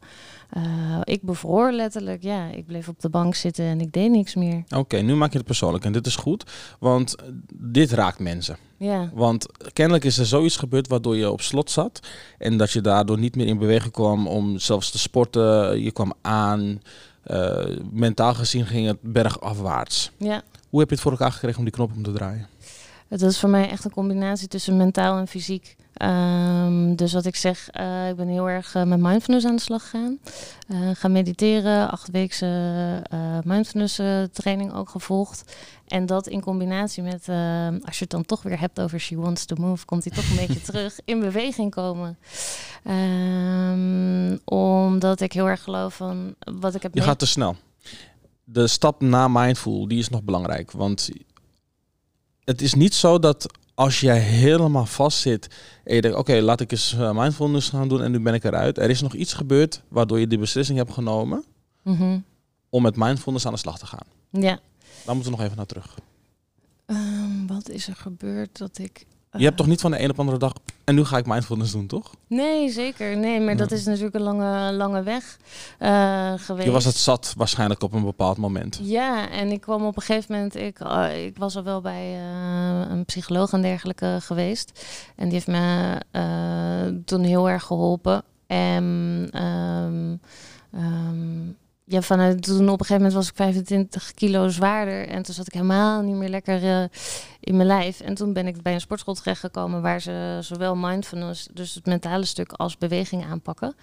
ik bevroor letterlijk. Ja, ik bleef op de bank zitten en ik deed niks meer. Oké, nu maak je het persoonlijk en dit is goed, want eh, dit raakt mensen. Ja, Want kennelijk is er zoiets gebeurd waardoor je op slot zat. En dat je daardoor niet meer in beweging kwam om zelfs te sporten. Je kwam aan. Eh, mentaal gezien ging het bergafwaarts. ja. Hoe heb je het voor elkaar gekregen om die knop om te draaien? Het is voor mij echt een combinatie tussen mentaal en fysiek. Ehm, dus wat ik zeg, eh, ik ben heel erg eh, met mindfulness aan de slag gegaan. Eh gaan mediteren, acht weekse eh, mindfulness training ook gevolgd. En dat in combinatie met, als je het dan toch weer hebt over she wants to move, komt hij toch een beetje [LAUGHS] terug in beweging komen. Ehm, omdat ik heel erg geloof van wat ik heb Je gaat te snel. De stap na mindful, die is nog belangrijk. Want het is niet zo dat als jij helemaal vast zit en je denkt, oké, laat ik eens eh, mindfulness gaan doen en nu ben ik eruit. Er is nog iets gebeurd waardoor je die beslissing hebt genomen Mhm. om met mindfulness aan de slag te gaan. Ja. Daar moeten we nog even naar terug. Ehm, wat is er gebeurd dat ik... Je hebt toch niet van de een op de andere dag En nu ga ik mindfulness doen, toch? Nee, zeker. Nee, maar dat is natuurlijk een lange, lange weg eh, geweest. Je was het zat waarschijnlijk op een bepaald moment. Ja, en ik kwam op een gegeven moment, ik, eh, ik was al wel bij eh, een psycholoog en dergelijke geweest. En die heeft me eh, toen heel erg geholpen. En ehm, ehm, ja, vanuit toen op een gegeven moment was ik 25 kilo zwaarder. En toen zat ik helemaal niet meer lekker eh, in mijn lijf. En toen ben ik bij een sportschool terechtgekomen waar ze zowel mindfulness, dus het mentale stuk, als beweging aanpakken.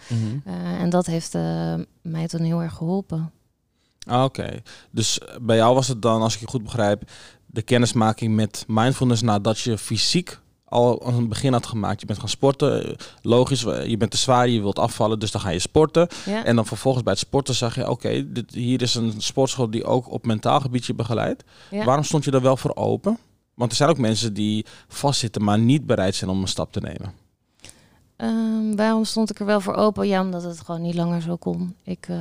Eh, en dat heeft eh, mij toen heel erg geholpen. Ah, Oké, dus bij jou was het dan, als ik je goed begrijp, de kennismaking met mindfulness nadat je fysiek al een begin had gemaakt. Je bent gaan sporten, logisch, je bent te zwaar, je wilt afvallen, dus dan ga je sporten. Ja. En dan vervolgens bij het sporten zag je, oké, dit hier is een sportschool die ook op mentaal gebied je begeleidt. Ja. Waarom stond je er wel voor open? Want er zijn ook mensen die vastzitten, maar niet bereid zijn om een stap te nemen. Ehm, waarom stond ik er wel voor open? Ja, omdat het gewoon niet langer zo kon. Ik, eh,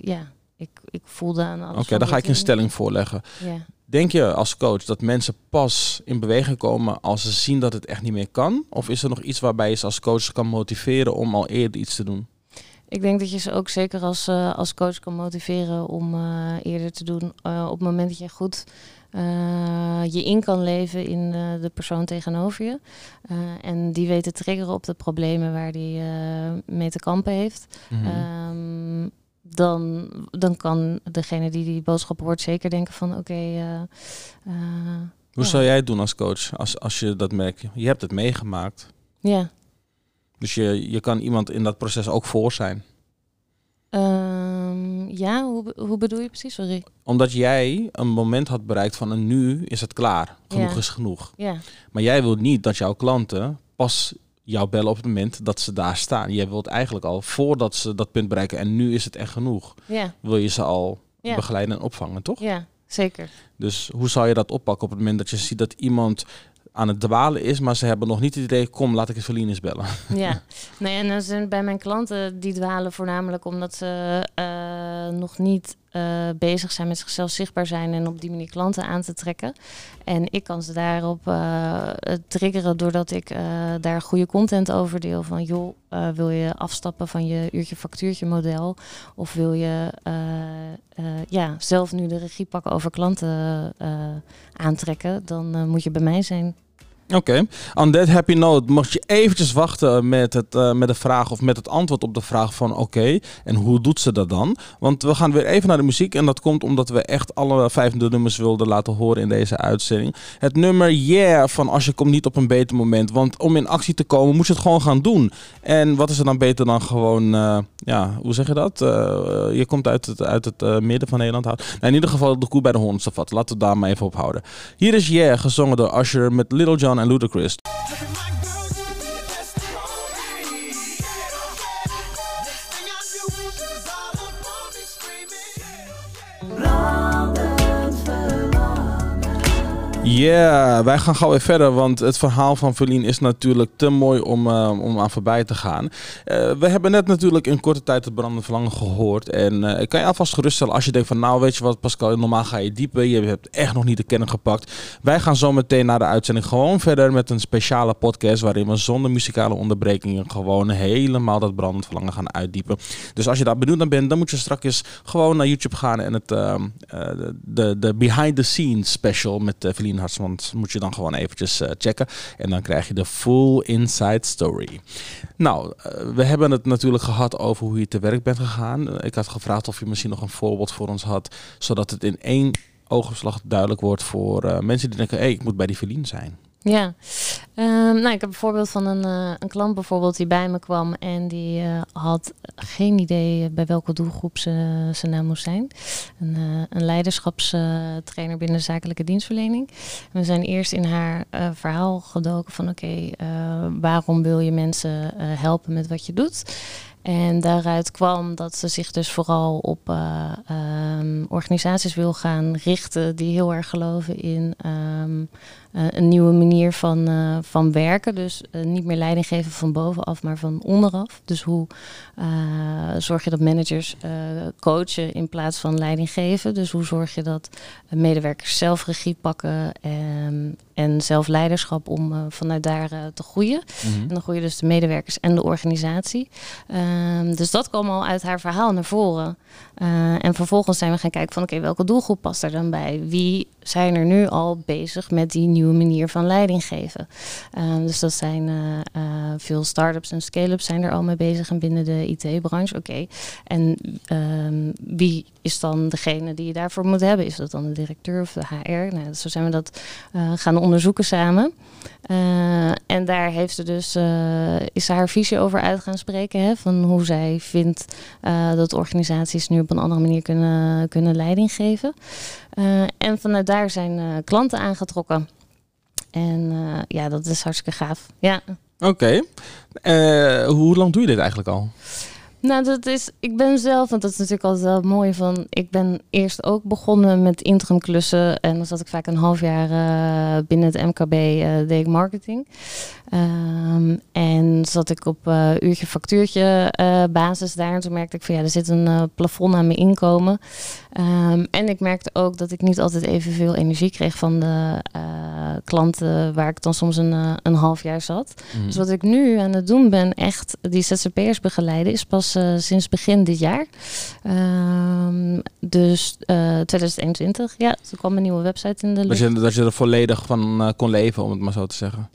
ja, ik, ik voelde aan alles. Oké, dan ga ik een stelling voorleggen. en- Ja. Denk je als coach dat mensen pas in beweging komen als ze zien dat het echt niet meer kan? Of is er nog iets waarbij je ze als coach kan motiveren om al eerder iets te doen? Ik denk dat je ze ook zeker als, eh, als coach kan motiveren om eh, eerder te doen. Eh, op het moment dat je goed je in kan leven in de persoon tegenover je. En die weet te triggeren op de problemen waar die mee te kampen heeft. Mhm. Ehm, dan, dan kan degene die die boodschap hoort zeker denken van oké, eh, eh, Hoe ja. zou jij het doen als coach als, als je dat merkt? Je hebt het meegemaakt. ja. Dus je, je kan iemand in dat proces ook voor zijn. Ehm, ja, hoe, hoe bedoel je precies? Sorry. Omdat jij een moment had bereikt van en nu is het klaar. Genoeg Ja. is genoeg. Ja, Maar jij wilt niet dat jouw klanten pas jou bellen op het moment dat ze daar staan. Jij wilt eigenlijk al voordat ze dat punt bereiken en nu is het echt genoeg. ja, Wil je ze al Ja. begeleiden en opvangen, toch? ja, zeker. Dus hoe zou je dat oppakken op het moment dat je ziet dat iemand aan het dwalen is, maar ze hebben nog niet het idee, kom, laat ik eens bellen. [LAUGHS] Ja, [LAUGHS] nee, en dan zijn bij mijn klanten die dwalen voornamelijk omdat ze eh, nog niet eh, bezig zijn met zichzelf zichtbaar zijn en op die manier klanten aan te trekken. En ik kan ze daarop eh, triggeren doordat ik eh, daar goede content over deel. Van joh, wil je afstappen van je uurtje factuurtje model? Of wil je ja, zelf nu de regie pakken over klanten aantrekken? Dan moet je bij mij zijn. Oké, on that happy note mocht je eventjes wachten met, het, eh, met de vraag of met het antwoord op de vraag van oké, en hoe doet ze dat dan? Want we gaan weer even naar de muziek en dat komt omdat we echt alle vijf de nummers wilden laten horen in deze uitzending. Het nummer Yeah van Als je komt niet op een beter moment, want om in actie te komen moet je het gewoon gaan doen. En wat is er dan beter dan gewoon, eh, ja, hoe zeg je dat? Eh, je komt uit het, uit het midden van Nederland. Nou, in ieder geval de koe bij de hoorn vat. Laten we daar maar even op houden. Hier is Yeah, gezongen door Usher met Little John en Ludacris. Ja, wij gaan gauw weer verder, want het verhaal van Verlien is natuurlijk te mooi om, eh, om aan voorbij te gaan. Eh, we hebben net natuurlijk in korte tijd het brandende verlangen gehoord. En eh, ik kan je alvast geruststellen als je denkt van nou weet je wat Pascal, normaal ga je dieper. Je hebt echt nog niet de kennis gepakt. Wij gaan zo meteen na de uitzending gewoon verder met een speciale podcast waarin we zonder muzikale onderbrekingen gewoon helemaal dat brandend verlangen gaan uitdiepen. Dus als je daar benieuwd naar bent, dan moet je straks gewoon naar YouTube gaan en het ehm, eh, de, de behind the scenes special met Verlien Hartsmans moet je dan gewoon eventjes eh, checken. En dan krijg je de full inside story. Nou, eh, we hebben het natuurlijk gehad over hoe je te werk bent gegaan. Eh, ik had gevraagd of je misschien nog een voorbeeld voor ons had, zodat het in één oogopslag duidelijk wordt voor mensen die denken, hé, hey, ik moet bij die Verlien zijn. Ja, Ehm, nou, ik heb een voorbeeld van een, eh, een klant bijvoorbeeld die bij me kwam en die eh, had geen idee bij welke doelgroep ze, ze nou moest zijn. Een, eh, een leiderschapstrainer binnen zakelijke dienstverlening. We zijn eerst in haar verhaal gedoken van oké, waarom wil je mensen helpen met wat je doet? En daaruit kwam dat ze zich dus vooral op eh, ehm, organisaties wil gaan richten die heel erg geloven in ehm, eh, een nieuwe manier van, eh, van werken. Dus eh, niet meer leiding geven van bovenaf, maar van onderaf. Dus hoe zorg je dat managers coachen in plaats van leiding geven? Dus hoe zorg je dat medewerkers zelf regie pakken ehm, en zelfleiderschap om eh, vanuit daar te groeien. Mhm. En dan groeien dus de medewerkers en de organisatie. Ehm, dus dat kwam al uit haar verhaal naar voren. En vervolgens zijn we gaan kijken van oké, welke doelgroep past er dan bij? Wie zijn er nu al bezig met die nieuwe manier van leiding geven? Ehm, dus dat zijn eh, eh, veel start-ups en scale-ups zijn er al mee bezig en binnen de IT-branche. Oké, en ehm, wie is dan degene die je daarvoor moet hebben? Is dat dan de directeur of de HR? Nou, zo zijn we dat eh, gaan onderzoeken samen. En daar heeft ze dus, is ze haar visie over uit gaan spreken. Hè, van hoe zij vindt dat organisaties nu op een andere manier kunnen, kunnen leiding geven. En vanuit daar zijn klanten aangetrokken. En eh, ja, dat is hartstikke gaaf. Ja. Oké. Eh, hoe lang doe je dit eigenlijk al? Nou, dat is, ik ben zelf, want dat is natuurlijk altijd wel mooi van, ik ben eerst ook begonnen met interim klussen en dan zat ik vaak een half jaar eh, binnen het MKB, eh, deed ik marketing. Ehm, en zat ik op eh, uurtje factuurtje basis daar en toen merkte ik van ja, er zit een plafond aan mijn inkomen. Ehm, en ik merkte ook dat ik niet altijd evenveel energie kreeg van de klanten waar ik dan soms een, een half jaar zat. Mhm. Dus wat ik nu aan het doen ben, echt die ZZP'ers begeleiden, is pas eh, sinds begin dit jaar. Ehm, dus eh 2021, ja, toen kwam een nieuwe website in de Dat lucht. je, dat je er volledig van eh, kon leven, om het maar zo te zeggen.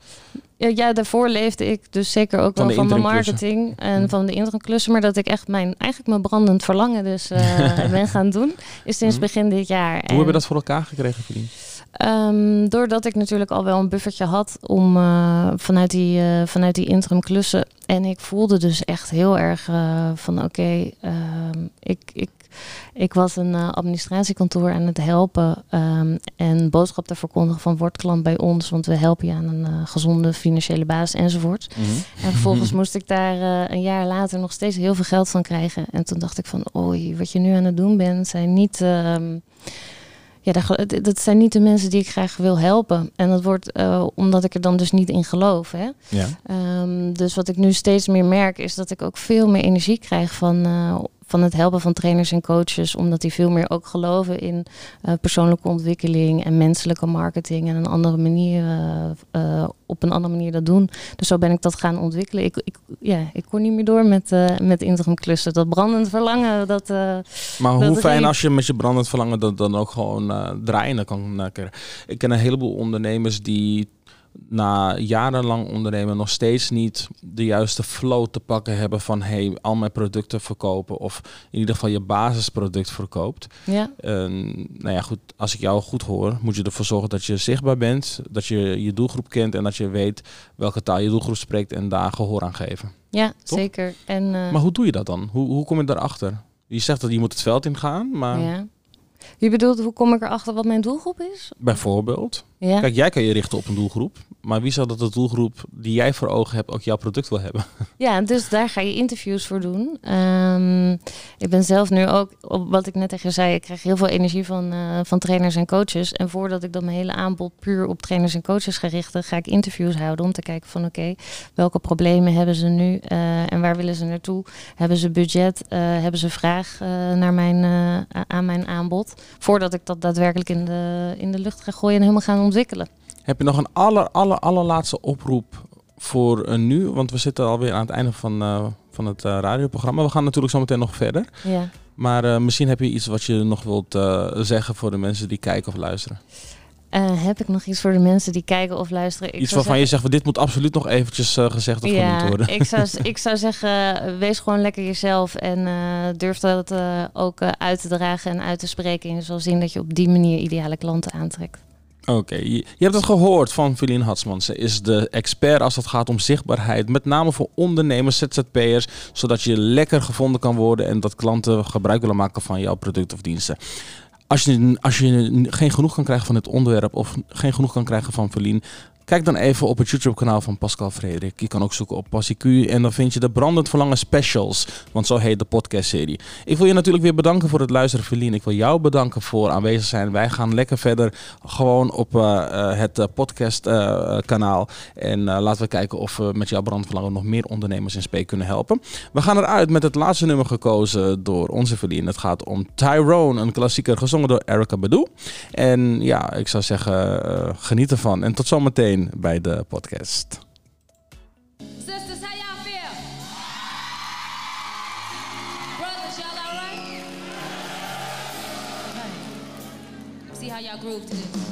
Ja, ja, daarvoor leefde ik dus zeker ook Van wel de van mijn marketing en van de interimklussen. Maar dat ik echt mijn, eigenlijk mijn brandend verlangen dus eh, [LAUGHS] ben gaan doen, is sinds Mhm. begin dit jaar. Hoe heb je dat voor elkaar gekregen, Verdien? Ehm, doordat ik natuurlijk al wel een buffertje had om eh, vanuit, die, eh, vanuit die interim klussen. En ik voelde dus echt heel erg eh, van oké, ehm, ik, ik, ik was een administratiekantoor aan het helpen. ehm, en boodschap te verkondigen van word klant bij ons. Want we helpen je aan een gezonde financiële basis enzovoort. En vervolgens moest ik daar een jaar later nog steeds heel veel geld van krijgen. En toen dacht ik van, oei, wat je nu aan het doen bent, zijn niet... ja, dat zijn niet de mensen die ik graag wil helpen. En dat wordt eh, omdat ik er dan dus niet in geloof. Hè? Ja. Ehm, dus wat ik nu steeds meer merk, is dat ik ook veel meer energie krijg van, eh, van het helpen van trainers en coaches. Omdat die veel meer ook geloven in eh, persoonlijke ontwikkeling en menselijke marketing. En een andere manier, eh, eh, op een andere manier dat doen. Dus zo ben ik dat gaan ontwikkelen. Ik, ik, ja, ik kon niet meer door met, met interim klussen. Dat brandend verlangen, dat... Maar Dat hoe fijn als je met je brandend verlangen dat dan ook gewoon draaiende kan krijgen. Ik ken een heleboel ondernemers die na jarenlang ondernemen nog steeds niet de juiste flow te pakken hebben van hey, al mijn producten verkopen of in ieder geval je basisproduct verkoopt. ja. Nou ja, goed, als ik jou goed hoor, moet je ervoor zorgen dat je zichtbaar bent, dat je je doelgroep kent en dat je weet welke taal je doelgroep spreekt en daar gehoor aan geven. Ja, zeker. En, eh, Maar hoe doe je dat dan? Hoe, hoe kom je daarachter? Je zegt dat je moet het veld ingaan, maar ja. Je bedoelt, hoe kom ik erachter wat mijn doelgroep is? bijvoorbeeld. Ja. Kijk, jij kan je richten op een doelgroep, maar wie zal dat de doelgroep die jij voor ogen hebt ook jouw product wil hebben? [LAUGHS] Ja, dus daar ga je interviews voor doen. Ehm, ik ben zelf nu ook, op wat ik net tegen je zei, ik krijg heel veel energie van, eh, van trainers en coaches. En voordat ik dan mijn hele aanbod puur op trainers en coaches ga richten, ga ik interviews houden om te kijken van oké, welke problemen hebben ze nu eh, en waar willen ze naartoe? Hebben ze budget? Eh, hebben ze vraag naar mijn, aan mijn aanbod? Voordat ik dat daadwerkelijk in de, in de lucht ga gooien en helemaal gaan ontwikkelen. Heb je nog een aller, aller, allerlaatste oproep voor een nu? Want we zitten alweer aan het einde van, eh, van het eh, radioprogramma. We gaan natuurlijk zo meteen nog verder. Ja. Maar eh, misschien heb je iets wat je nog wilt eh, zeggen voor de mensen die kijken of luisteren. Eh, heb ik nog iets voor de mensen die kijken of luisteren? Ik iets waarvan je zegt, dit moet absoluut nog eventjes eh, gezegd of genoemd worden. ik zou, [LAUGHS] ik zou zeggen, wees gewoon lekker jezelf en eh, durf dat eh, ook eh, uit te dragen en uit te spreken. En je zal zien dat je op die manier ideale klanten aantrekt. Oké, je, hebt het gehoord van Feline Hatsman. Ze is de expert als het gaat om zichtbaarheid. Met name voor ondernemers, ZZP'ers. Zodat je lekker gevonden kan worden en dat klanten gebruik willen maken van jouw product of diensten. Als je, als je geen genoeg kan krijgen van het onderwerp of geen genoeg kan krijgen van Feline, Kijk dan even op het YouTube-kanaal van Pascal Frederik. Je kan ook zoeken op Passie en dan vind je de Brandend Verlangen Specials. Want zo heet de podcastserie. Ik wil je natuurlijk weer bedanken voor het luisteren, Verlien. Ik wil jou bedanken voor aanwezig zijn. Wij gaan lekker verder gewoon op eh, eh, het uh, podcast-kanaal. en laten we kijken of we met jouw brandverlangen nog meer ondernemers in spe kunnen helpen. We gaan eruit met het laatste nummer gekozen door onze Verlien. Het gaat om Tyrone, een klassieker gezongen door Erica Badu. En ja, ik zou zeggen, geniet ervan. En tot zometeen bij de podcast. Sisters, how y'all feel? Brothers, y'all alright? Okay. See how y'all groove.